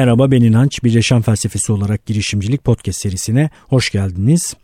Merhaba ben İnanç. Bir Yaşam Felsefesi olarak girişimcilik podcast serisine hoş geldiniz.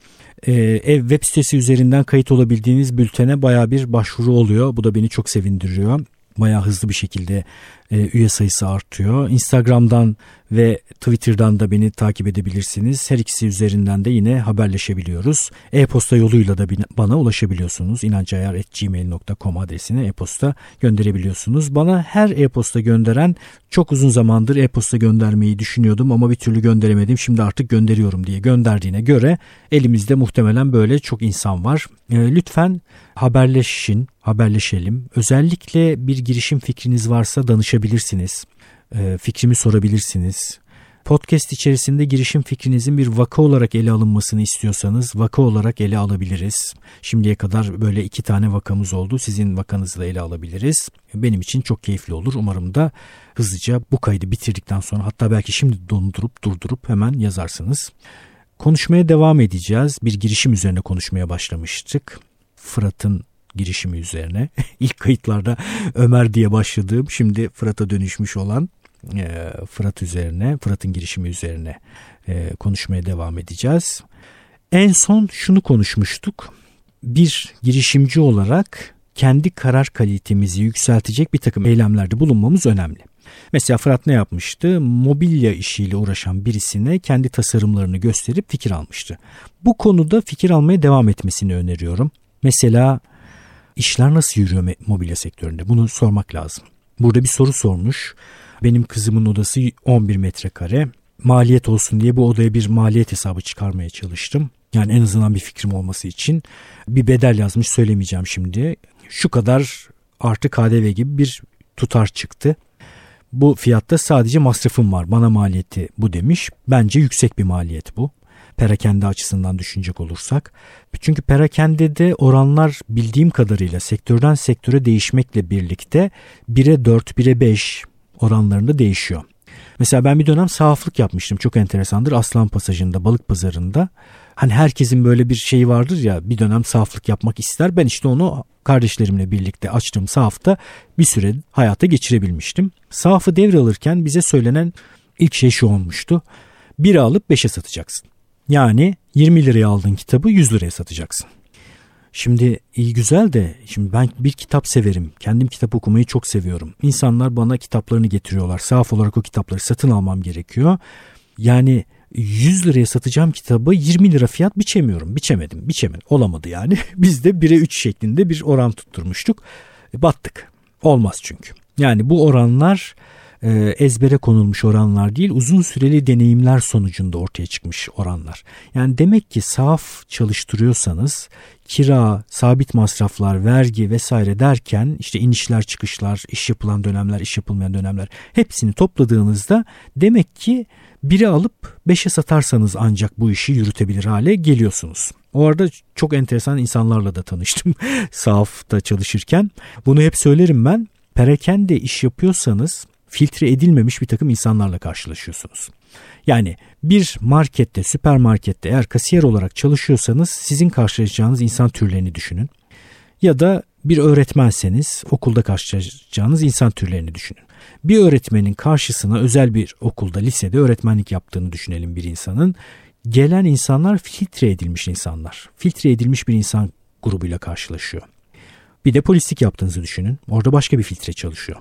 Ee, ev web sitesi üzerinden kayıt olabildiğiniz bültene baya bir başvuru oluyor. Bu da beni çok sevindiriyor bayağı hızlı bir şekilde e, üye sayısı artıyor. Instagram'dan ve Twitter'dan da beni takip edebilirsiniz. Her ikisi üzerinden de yine haberleşebiliyoruz. E-posta yoluyla da bana ulaşabiliyorsunuz. inancayar.gmail.com adresine e-posta gönderebiliyorsunuz. Bana her e-posta gönderen çok uzun zamandır e-posta göndermeyi düşünüyordum ama bir türlü gönderemedim. Şimdi artık gönderiyorum diye gönderdiğine göre elimizde muhtemelen böyle çok insan var. E, lütfen haberleşin, haberleşelim. Özellikle bir girişim fikriniz varsa danışabilirsiniz. E, fikrimi sorabilirsiniz. Podcast içerisinde girişim fikrinizin bir vaka olarak ele alınmasını istiyorsanız vaka olarak ele alabiliriz. Şimdiye kadar böyle iki tane vakamız oldu. Sizin vakanızı da ele alabiliriz. Benim için çok keyifli olur. Umarım da hızlıca bu kaydı bitirdikten sonra hatta belki şimdi dondurup durdurup hemen yazarsınız. Konuşmaya devam edeceğiz. Bir girişim üzerine konuşmaya başlamıştık. Fırat'ın girişimi üzerine. İlk kayıtlarda Ömer diye başladığım şimdi Fırat'a dönüşmüş olan e, Fırat üzerine, Fırat'ın girişimi üzerine e, konuşmaya devam edeceğiz. En son şunu konuşmuştuk. Bir girişimci olarak kendi karar kalitemizi yükseltecek bir takım eylemlerde bulunmamız önemli. Mesela Fırat ne yapmıştı? Mobilya işiyle uğraşan birisine kendi tasarımlarını gösterip fikir almıştı. Bu konuda fikir almaya devam etmesini öneriyorum. Mesela işler nasıl yürüyor mobilya sektöründe? Bunu sormak lazım. Burada bir soru sormuş. Benim kızımın odası 11 metrekare. Maliyet olsun diye bu odaya bir maliyet hesabı çıkarmaya çalıştım. Yani en azından bir fikrim olması için bir bedel yazmış söylemeyeceğim şimdi. Şu kadar artı KDV gibi bir tutar çıktı. Bu fiyatta sadece masrafım var. Bana maliyeti bu demiş. Bence yüksek bir maliyet bu perakende açısından düşünecek olursak. Çünkü perakende de oranlar bildiğim kadarıyla sektörden sektöre değişmekle birlikte 1'e 4, 1'e 5 oranlarında değişiyor. Mesela ben bir dönem sahaflık yapmıştım. Çok enteresandır. Aslan Pasajı'nda, balık pazarında. Hani herkesin böyle bir şeyi vardır ya bir dönem sahaflık yapmak ister. Ben işte onu kardeşlerimle birlikte açtığım sahafta bir süre hayata geçirebilmiştim. Sahafı devralırken bize söylenen ilk şey şu olmuştu. Bir alıp beşe satacaksın. Yani 20 liraya aldığın kitabı 100 liraya satacaksın. Şimdi iyi güzel de şimdi ben bir kitap severim. Kendim kitap okumayı çok seviyorum. İnsanlar bana kitaplarını getiriyorlar. Sahaf olarak o kitapları satın almam gerekiyor. Yani 100 liraya satacağım kitabı 20 lira fiyat biçemiyorum. Biçemedim. Biçemedim. Olamadı yani. Biz de 1'e 3 şeklinde bir oran tutturmuştuk. E, battık. Olmaz çünkü. Yani bu oranlar ezbere konulmuş oranlar değil uzun süreli deneyimler sonucunda ortaya çıkmış oranlar. Yani demek ki saf çalıştırıyorsanız kira, sabit masraflar, vergi vesaire derken işte inişler çıkışlar, iş yapılan dönemler, iş yapılmayan dönemler hepsini topladığınızda demek ki biri alıp beşe satarsanız ancak bu işi yürütebilir hale geliyorsunuz. O arada çok enteresan insanlarla da tanıştım sahafta çalışırken. Bunu hep söylerim ben. Perakende iş yapıyorsanız filtre edilmemiş bir takım insanlarla karşılaşıyorsunuz. Yani bir markette, süpermarkette eğer kasiyer olarak çalışıyorsanız sizin karşılaşacağınız insan türlerini düşünün. Ya da bir öğretmenseniz okulda karşılaşacağınız insan türlerini düşünün. Bir öğretmenin karşısına özel bir okulda, lisede öğretmenlik yaptığını düşünelim bir insanın. Gelen insanlar filtre edilmiş insanlar. Filtre edilmiş bir insan grubuyla karşılaşıyor. Bir de polislik yaptığınızı düşünün. Orada başka bir filtre çalışıyor.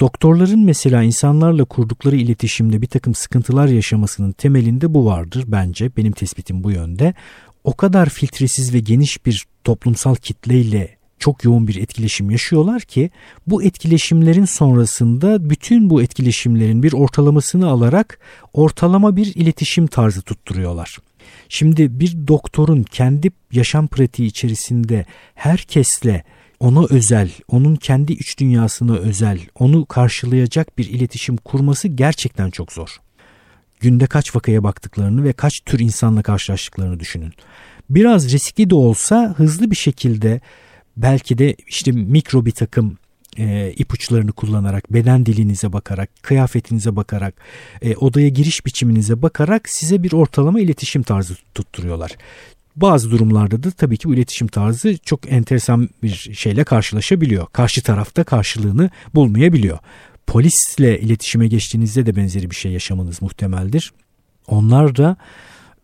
Doktorların mesela insanlarla kurdukları iletişimde bir takım sıkıntılar yaşamasının temelinde bu vardır bence. Benim tespitim bu yönde. O kadar filtresiz ve geniş bir toplumsal kitleyle çok yoğun bir etkileşim yaşıyorlar ki bu etkileşimlerin sonrasında bütün bu etkileşimlerin bir ortalamasını alarak ortalama bir iletişim tarzı tutturuyorlar. Şimdi bir doktorun kendi yaşam pratiği içerisinde herkesle ona özel, onun kendi iç dünyasına özel, onu karşılayacak bir iletişim kurması gerçekten çok zor. Günde kaç vakaya baktıklarını ve kaç tür insanla karşılaştıklarını düşünün. Biraz riskli de olsa hızlı bir şekilde belki de işte mikro bir takım e, ipuçlarını kullanarak, beden dilinize bakarak, kıyafetinize bakarak, e, odaya giriş biçiminize bakarak size bir ortalama iletişim tarzı tutturuyorlar. Bazı durumlarda da tabii ki bu iletişim tarzı çok enteresan bir şeyle karşılaşabiliyor. Karşı tarafta karşılığını bulmayabiliyor. polisle iletişime geçtiğinizde de benzeri bir şey yaşamanız muhtemeldir. Onlar da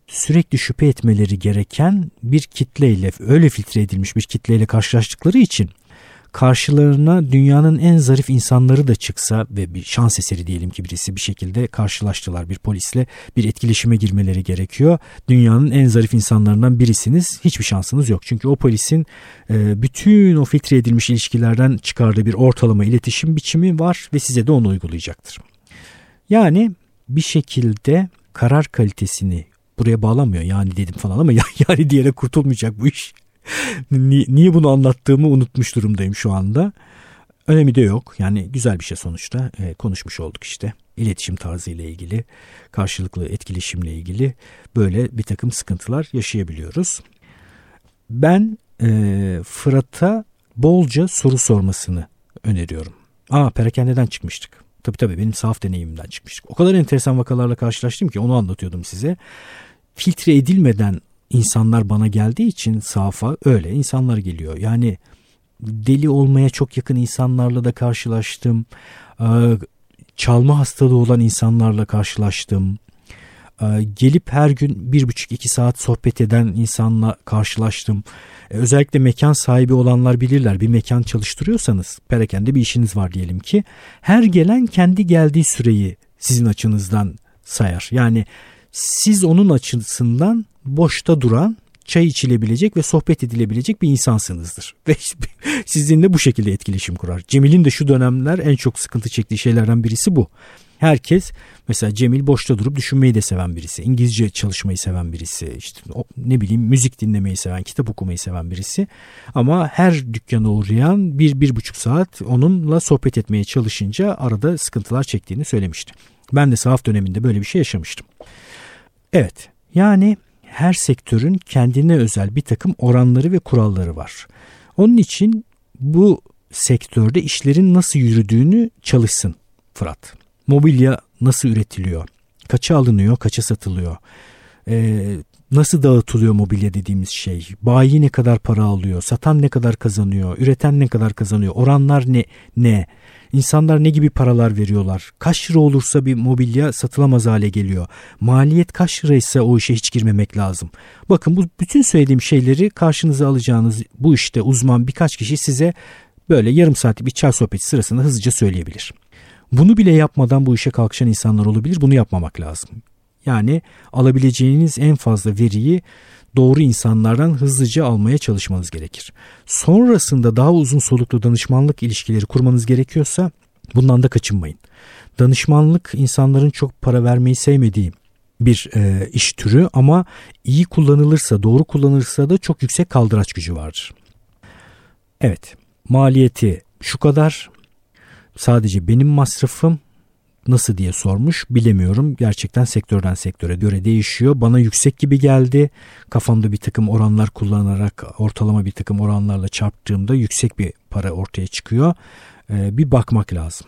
sürekli şüphe etmeleri gereken bir kitleyle öyle filtre edilmiş bir kitleyle karşılaştıkları için karşılarına dünyanın en zarif insanları da çıksa ve bir şans eseri diyelim ki birisi bir şekilde karşılaştılar bir polisle bir etkileşime girmeleri gerekiyor. Dünyanın en zarif insanlarından birisiniz hiçbir şansınız yok. Çünkü o polisin e, bütün o filtre edilmiş ilişkilerden çıkardığı bir ortalama iletişim biçimi var ve size de onu uygulayacaktır. Yani bir şekilde karar kalitesini buraya bağlamıyor yani dedim falan ama yani diyerek kurtulmayacak bu iş. Niye bunu anlattığımı unutmuş durumdayım şu anda. Önemi de yok. Yani güzel bir şey sonuçta. E, konuşmuş olduk işte. İletişim tarzı ile ilgili, karşılıklı etkileşimle ilgili böyle bir takım sıkıntılar yaşayabiliyoruz. Ben e, Fırat'a bolca soru sormasını öneriyorum. Aa perakendeden çıkmıştık. Tabii tabii benim sahaf deneyimimden çıkmıştık. O kadar enteresan vakalarla karşılaştım ki onu anlatıyordum size. Filtre edilmeden insanlar bana geldiği için safa öyle insanlar geliyor. Yani deli olmaya çok yakın insanlarla da karşılaştım. Ee, çalma hastalığı olan insanlarla karşılaştım. Ee, gelip her gün bir buçuk iki saat sohbet eden insanla karşılaştım. Ee, özellikle mekan sahibi olanlar bilirler. Bir mekan çalıştırıyorsanız perakende bir işiniz var diyelim ki. Her gelen kendi geldiği süreyi sizin açınızdan sayar. Yani siz onun açısından boşta duran, çay içilebilecek ve sohbet edilebilecek bir insansınızdır. Ve sizinle bu şekilde etkileşim kurar. Cemil'in de şu dönemler en çok sıkıntı çektiği şeylerden birisi bu. Herkes mesela Cemil boşta durup düşünmeyi de seven birisi. İngilizce çalışmayı seven birisi. işte ne bileyim müzik dinlemeyi seven, kitap okumayı seven birisi. Ama her dükkana uğrayan bir, bir buçuk saat onunla sohbet etmeye çalışınca arada sıkıntılar çektiğini söylemişti. Ben de sahaf döneminde böyle bir şey yaşamıştım. Evet yani her sektörün kendine özel bir takım oranları ve kuralları var. Onun için bu sektörde işlerin nasıl yürüdüğünü çalışsın Fırat. Mobilya nasıl üretiliyor? Kaça alınıyor, kaça satılıyor? Ee, nasıl dağıtılıyor mobilya dediğimiz şey? Bayi ne kadar para alıyor? Satan ne kadar kazanıyor? Üreten ne kadar kazanıyor? Oranlar ne? Ne? İnsanlar ne gibi paralar veriyorlar? Kaç lira olursa bir mobilya satılamaz hale geliyor. Maliyet kaç liraysa o işe hiç girmemek lazım. Bakın bu bütün söylediğim şeyleri karşınıza alacağınız bu işte uzman birkaç kişi size böyle yarım saatlik bir çay sohbeti sırasında hızlıca söyleyebilir. Bunu bile yapmadan bu işe kalkışan insanlar olabilir. Bunu yapmamak lazım. Yani alabileceğiniz en fazla veriyi doğru insanlardan hızlıca almaya çalışmanız gerekir. Sonrasında daha uzun soluklu danışmanlık ilişkileri kurmanız gerekiyorsa bundan da kaçınmayın. Danışmanlık insanların çok para vermeyi sevmediği bir e, iş türü ama iyi kullanılırsa, doğru kullanılırsa da çok yüksek kaldıraç gücü vardır. Evet, maliyeti şu kadar. Sadece benim masrafım nasıl diye sormuş bilemiyorum. Gerçekten sektörden sektöre göre değişiyor. Bana yüksek gibi geldi. Kafamda bir takım oranlar kullanarak ortalama bir takım oranlarla çarptığımda yüksek bir para ortaya çıkıyor. Ee, bir bakmak lazım.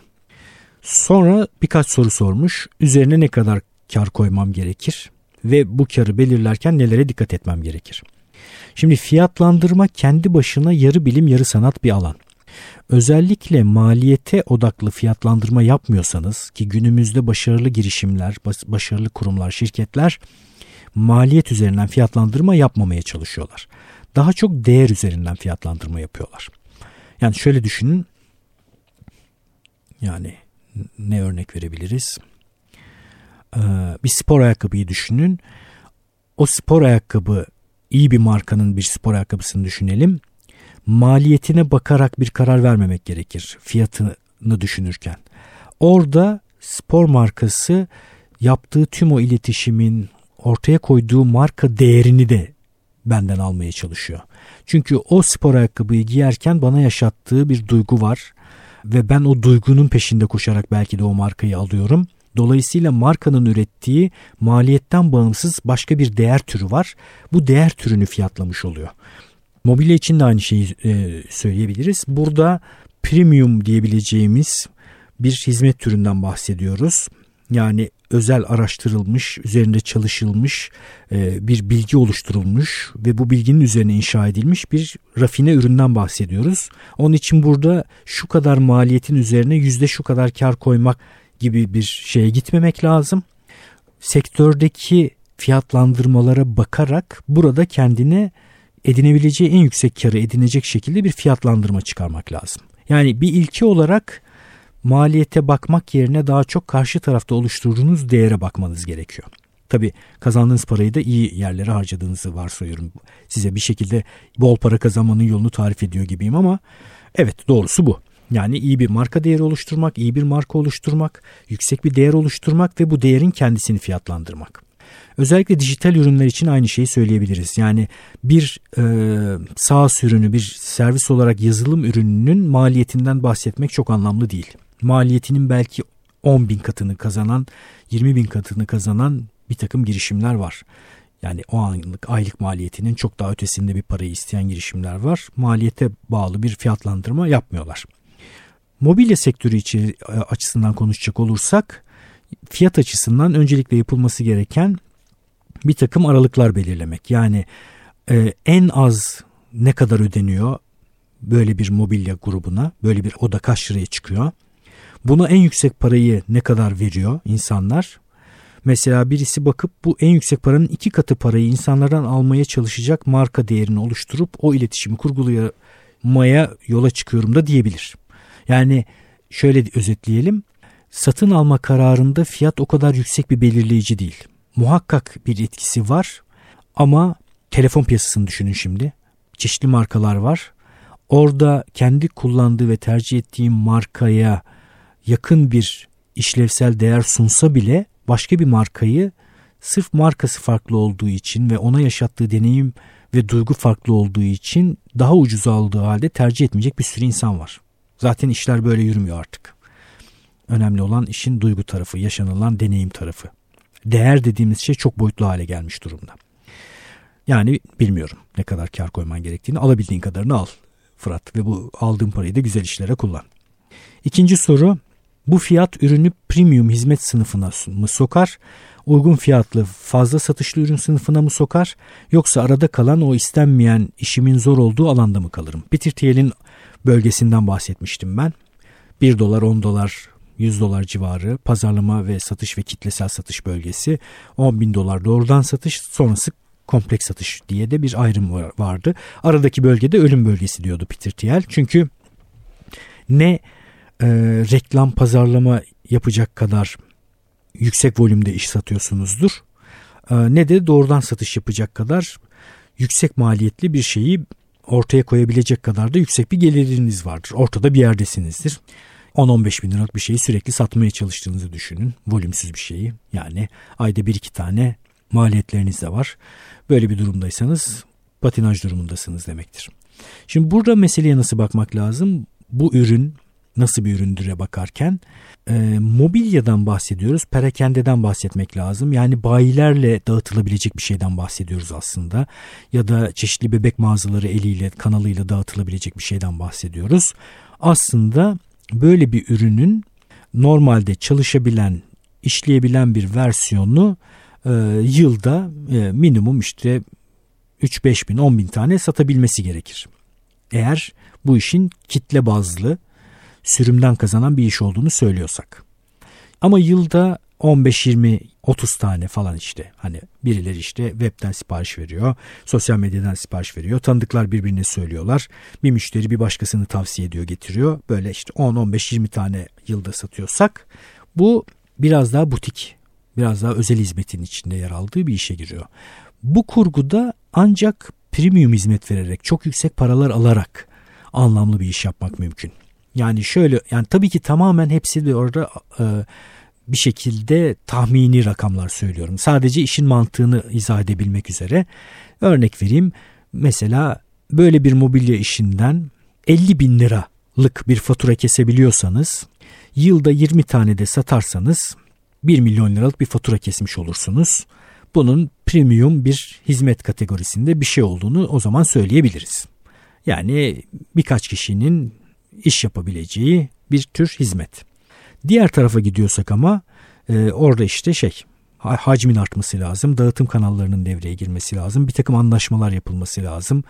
Sonra birkaç soru sormuş. Üzerine ne kadar kar koymam gerekir ve bu karı belirlerken nelere dikkat etmem gerekir? Şimdi fiyatlandırma kendi başına yarı bilim yarı sanat bir alan. Özellikle maliyete odaklı fiyatlandırma yapmıyorsanız ki günümüzde başarılı girişimler, başarılı kurumlar, şirketler maliyet üzerinden fiyatlandırma yapmamaya çalışıyorlar. Daha çok değer üzerinden fiyatlandırma yapıyorlar. Yani şöyle düşünün. Yani ne örnek verebiliriz? Ee, bir spor ayakkabıyı düşünün. O spor ayakkabı iyi bir markanın bir spor ayakkabısını düşünelim maliyetine bakarak bir karar vermemek gerekir fiyatını düşünürken. Orada spor markası yaptığı tüm o iletişimin ortaya koyduğu marka değerini de benden almaya çalışıyor. Çünkü o spor ayakkabıyı giyerken bana yaşattığı bir duygu var ve ben o duygunun peşinde koşarak belki de o markayı alıyorum. Dolayısıyla markanın ürettiği maliyetten bağımsız başka bir değer türü var. Bu değer türünü fiyatlamış oluyor. Mobilya için de aynı şeyi e, söyleyebiliriz. Burada premium diyebileceğimiz bir hizmet türünden bahsediyoruz. Yani özel araştırılmış, üzerinde çalışılmış, e, bir bilgi oluşturulmuş ve bu bilginin üzerine inşa edilmiş bir rafine üründen bahsediyoruz. Onun için burada şu kadar maliyetin üzerine yüzde şu kadar kar koymak gibi bir şeye gitmemek lazım. Sektördeki fiyatlandırmalara bakarak burada kendine edinebileceği en yüksek karı edinecek şekilde bir fiyatlandırma çıkarmak lazım. Yani bir ilke olarak maliyete bakmak yerine daha çok karşı tarafta oluşturduğunuz değere bakmanız gerekiyor. Tabi kazandığınız parayı da iyi yerlere harcadığınızı varsayıyorum. Size bir şekilde bol para kazanmanın yolunu tarif ediyor gibiyim ama evet doğrusu bu. Yani iyi bir marka değeri oluşturmak, iyi bir marka oluşturmak, yüksek bir değer oluşturmak ve bu değerin kendisini fiyatlandırmak. Özellikle dijital ürünler için aynı şeyi söyleyebiliriz. Yani bir e, SaaS ürünü, bir servis olarak yazılım ürününün maliyetinden bahsetmek çok anlamlı değil. Maliyetinin belki 10 bin katını kazanan, 20 bin katını kazanan bir takım girişimler var. Yani o anlık aylık maliyetinin çok daha ötesinde bir parayı isteyen girişimler var. Maliyete bağlı bir fiyatlandırma yapmıyorlar. Mobilya sektörü içi, e, açısından konuşacak olursak fiyat açısından öncelikle yapılması gereken bir takım aralıklar belirlemek. Yani e, en az ne kadar ödeniyor böyle bir mobilya grubuna, böyle bir oda kaç liraya çıkıyor. Buna en yüksek parayı ne kadar veriyor insanlar? Mesela birisi bakıp bu en yüksek paranın iki katı parayı insanlardan almaya çalışacak marka değerini oluşturup o iletişimi kurgulamaya yola çıkıyorum da diyebilir. Yani şöyle özetleyelim. Satın alma kararında fiyat o kadar yüksek bir belirleyici değil. Muhakkak bir etkisi var ama telefon piyasasını düşünün şimdi. Çeşitli markalar var. Orada kendi kullandığı ve tercih ettiği markaya yakın bir işlevsel değer sunsa bile başka bir markayı sırf markası farklı olduğu için ve ona yaşattığı deneyim ve duygu farklı olduğu için daha ucuz aldığı halde tercih etmeyecek bir sürü insan var. Zaten işler böyle yürümüyor artık. Önemli olan işin duygu tarafı, yaşanılan deneyim tarafı. Değer dediğimiz şey çok boyutlu hale gelmiş durumda. Yani bilmiyorum ne kadar kar koyman gerektiğini alabildiğin kadarını al Fırat ve bu aldığın parayı da güzel işlere kullan. İkinci soru bu fiyat ürünü premium hizmet sınıfına mı sokar? Uygun fiyatlı fazla satışlı ürün sınıfına mı sokar? Yoksa arada kalan o istenmeyen işimin zor olduğu alanda mı kalırım? Peter Thiel'in bölgesinden bahsetmiştim ben. 1 dolar 10 dolar 100 dolar civarı pazarlama ve satış ve kitlesel satış bölgesi 10 bin dolar doğrudan satış sonrası kompleks satış diye de bir ayrım vardı. Aradaki bölgede ölüm bölgesi diyordu Peter Thiel. Çünkü ne e, reklam pazarlama yapacak kadar yüksek volümde iş satıyorsunuzdur e, ne de doğrudan satış yapacak kadar yüksek maliyetli bir şeyi ortaya koyabilecek kadar da yüksek bir geliriniz vardır. Ortada bir yerdesinizdir. 10-15 bin liralık bir şeyi sürekli satmaya çalıştığınızı düşünün. Volümsüz bir şeyi. Yani ayda bir iki tane maliyetleriniz de var. Böyle bir durumdaysanız patinaj durumundasınız demektir. Şimdi burada meseleye nasıl bakmak lazım? Bu ürün nasıl bir üründüre bakarken e, mobilyadan bahsediyoruz. Perakendeden bahsetmek lazım. Yani bayilerle dağıtılabilecek bir şeyden bahsediyoruz aslında. Ya da çeşitli bebek mağazaları eliyle kanalıyla dağıtılabilecek bir şeyden bahsediyoruz. Aslında böyle bir ürünün normalde çalışabilen, işleyebilen bir versiyonu e, yılda e, minimum işte 3-5 bin 10 bin tane satabilmesi gerekir. Eğer bu işin kitle bazlı sürümden kazanan bir iş olduğunu söylüyorsak. Ama yılda 15 20 30 tane falan işte hani birileri işte webten sipariş veriyor, sosyal medyadan sipariş veriyor. Tanıdıklar birbirine söylüyorlar. Bir müşteri bir başkasını tavsiye ediyor, getiriyor. Böyle işte 10 15 20 tane yılda satıyorsak bu biraz daha butik, biraz daha özel hizmetin içinde yer aldığı bir işe giriyor. Bu kurguda ancak premium hizmet vererek, çok yüksek paralar alarak anlamlı bir iş yapmak mümkün. Yani şöyle yani tabii ki tamamen hepsi de orada e, bir şekilde tahmini rakamlar söylüyorum. Sadece işin mantığını izah edebilmek üzere. Örnek vereyim. Mesela böyle bir mobilya işinden 50 bin liralık bir fatura kesebiliyorsanız yılda 20 tane de satarsanız 1 milyon liralık bir fatura kesmiş olursunuz. Bunun premium bir hizmet kategorisinde bir şey olduğunu o zaman söyleyebiliriz. Yani birkaç kişinin iş yapabileceği bir tür hizmet. Diğer tarafa gidiyorsak ama E, orada işte şey hacmin artması lazım. Dağıtım kanallarının devreye girmesi lazım. Bir takım anlaşmalar yapılması lazım.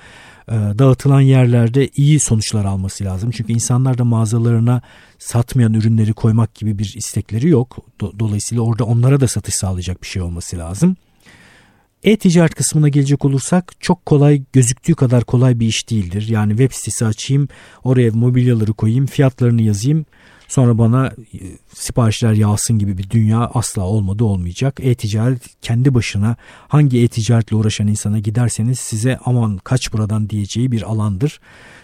E, dağıtılan yerlerde iyi sonuçlar alması lazım. Çünkü insanlar da mağazalarına satmayan ürünleri koymak gibi bir istekleri yok. Dolayısıyla orada onlara da satış sağlayacak bir şey olması lazım. E-ticaret kısmına gelecek olursak çok kolay gözüktüğü kadar kolay bir iş değildir. Yani web sitesi açayım, oraya mobilyaları koyayım, fiyatlarını yazayım. Sonra bana e, siparişler yağsın gibi bir dünya asla olmadı olmayacak. E-ticaret kendi başına hangi e-ticaretle uğraşan insana giderseniz size aman kaç buradan diyeceği bir alandır.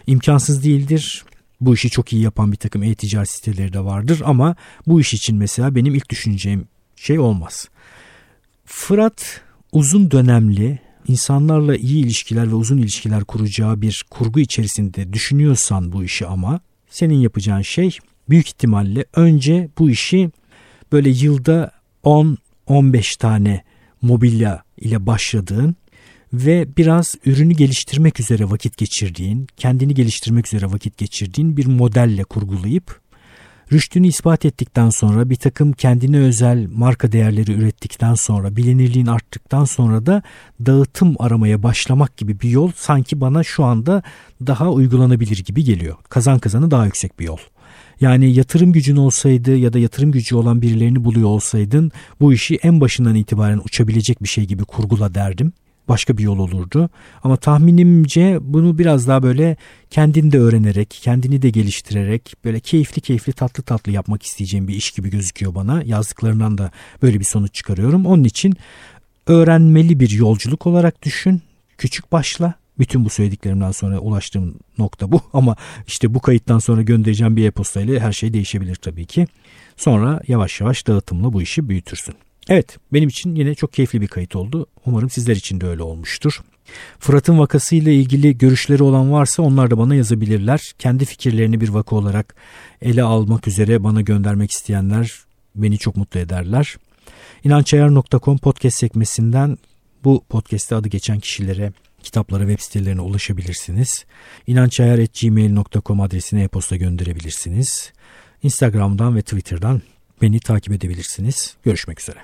İmkansız değildir. Bu işi çok iyi yapan bir takım e-ticaret siteleri de vardır ama bu iş için mesela benim ilk düşüneceğim şey olmaz. Fırat uzun dönemli insanlarla iyi ilişkiler ve uzun ilişkiler kuracağı bir kurgu içerisinde düşünüyorsan bu işi ama senin yapacağın şey büyük ihtimalle önce bu işi böyle yılda 10-15 tane mobilya ile başladığın ve biraz ürünü geliştirmek üzere vakit geçirdiğin, kendini geliştirmek üzere vakit geçirdiğin bir modelle kurgulayıp rüştünü ispat ettikten sonra bir takım kendine özel marka değerleri ürettikten sonra bilinirliğin arttıktan sonra da dağıtım aramaya başlamak gibi bir yol sanki bana şu anda daha uygulanabilir gibi geliyor. Kazan kazanı daha yüksek bir yol. Yani yatırım gücün olsaydı ya da yatırım gücü olan birilerini buluyor olsaydın bu işi en başından itibaren uçabilecek bir şey gibi kurgula derdim. Başka bir yol olurdu. Ama tahminimce bunu biraz daha böyle kendini de öğrenerek, kendini de geliştirerek böyle keyifli keyifli tatlı tatlı yapmak isteyeceğim bir iş gibi gözüküyor bana. Yazdıklarından da böyle bir sonuç çıkarıyorum. Onun için öğrenmeli bir yolculuk olarak düşün. Küçük başla bütün bu söylediklerimden sonra ulaştığım nokta bu ama işte bu kayıttan sonra göndereceğim bir e-posta ile her şey değişebilir tabii ki. Sonra yavaş yavaş dağıtımla bu işi büyütürsün. Evet benim için yine çok keyifli bir kayıt oldu. Umarım sizler için de öyle olmuştur. Fırat'ın vakasıyla ilgili görüşleri olan varsa onlar da bana yazabilirler. Kendi fikirlerini bir vaka olarak ele almak üzere bana göndermek isteyenler beni çok mutlu ederler. İnançayar.com podcast sekmesinden bu podcast'te adı geçen kişilere kitaplara web sitelerine ulaşabilirsiniz. İnançayar.gmail.com adresine e-posta gönderebilirsiniz. Instagram'dan ve Twitter'dan beni takip edebilirsiniz. Görüşmek üzere.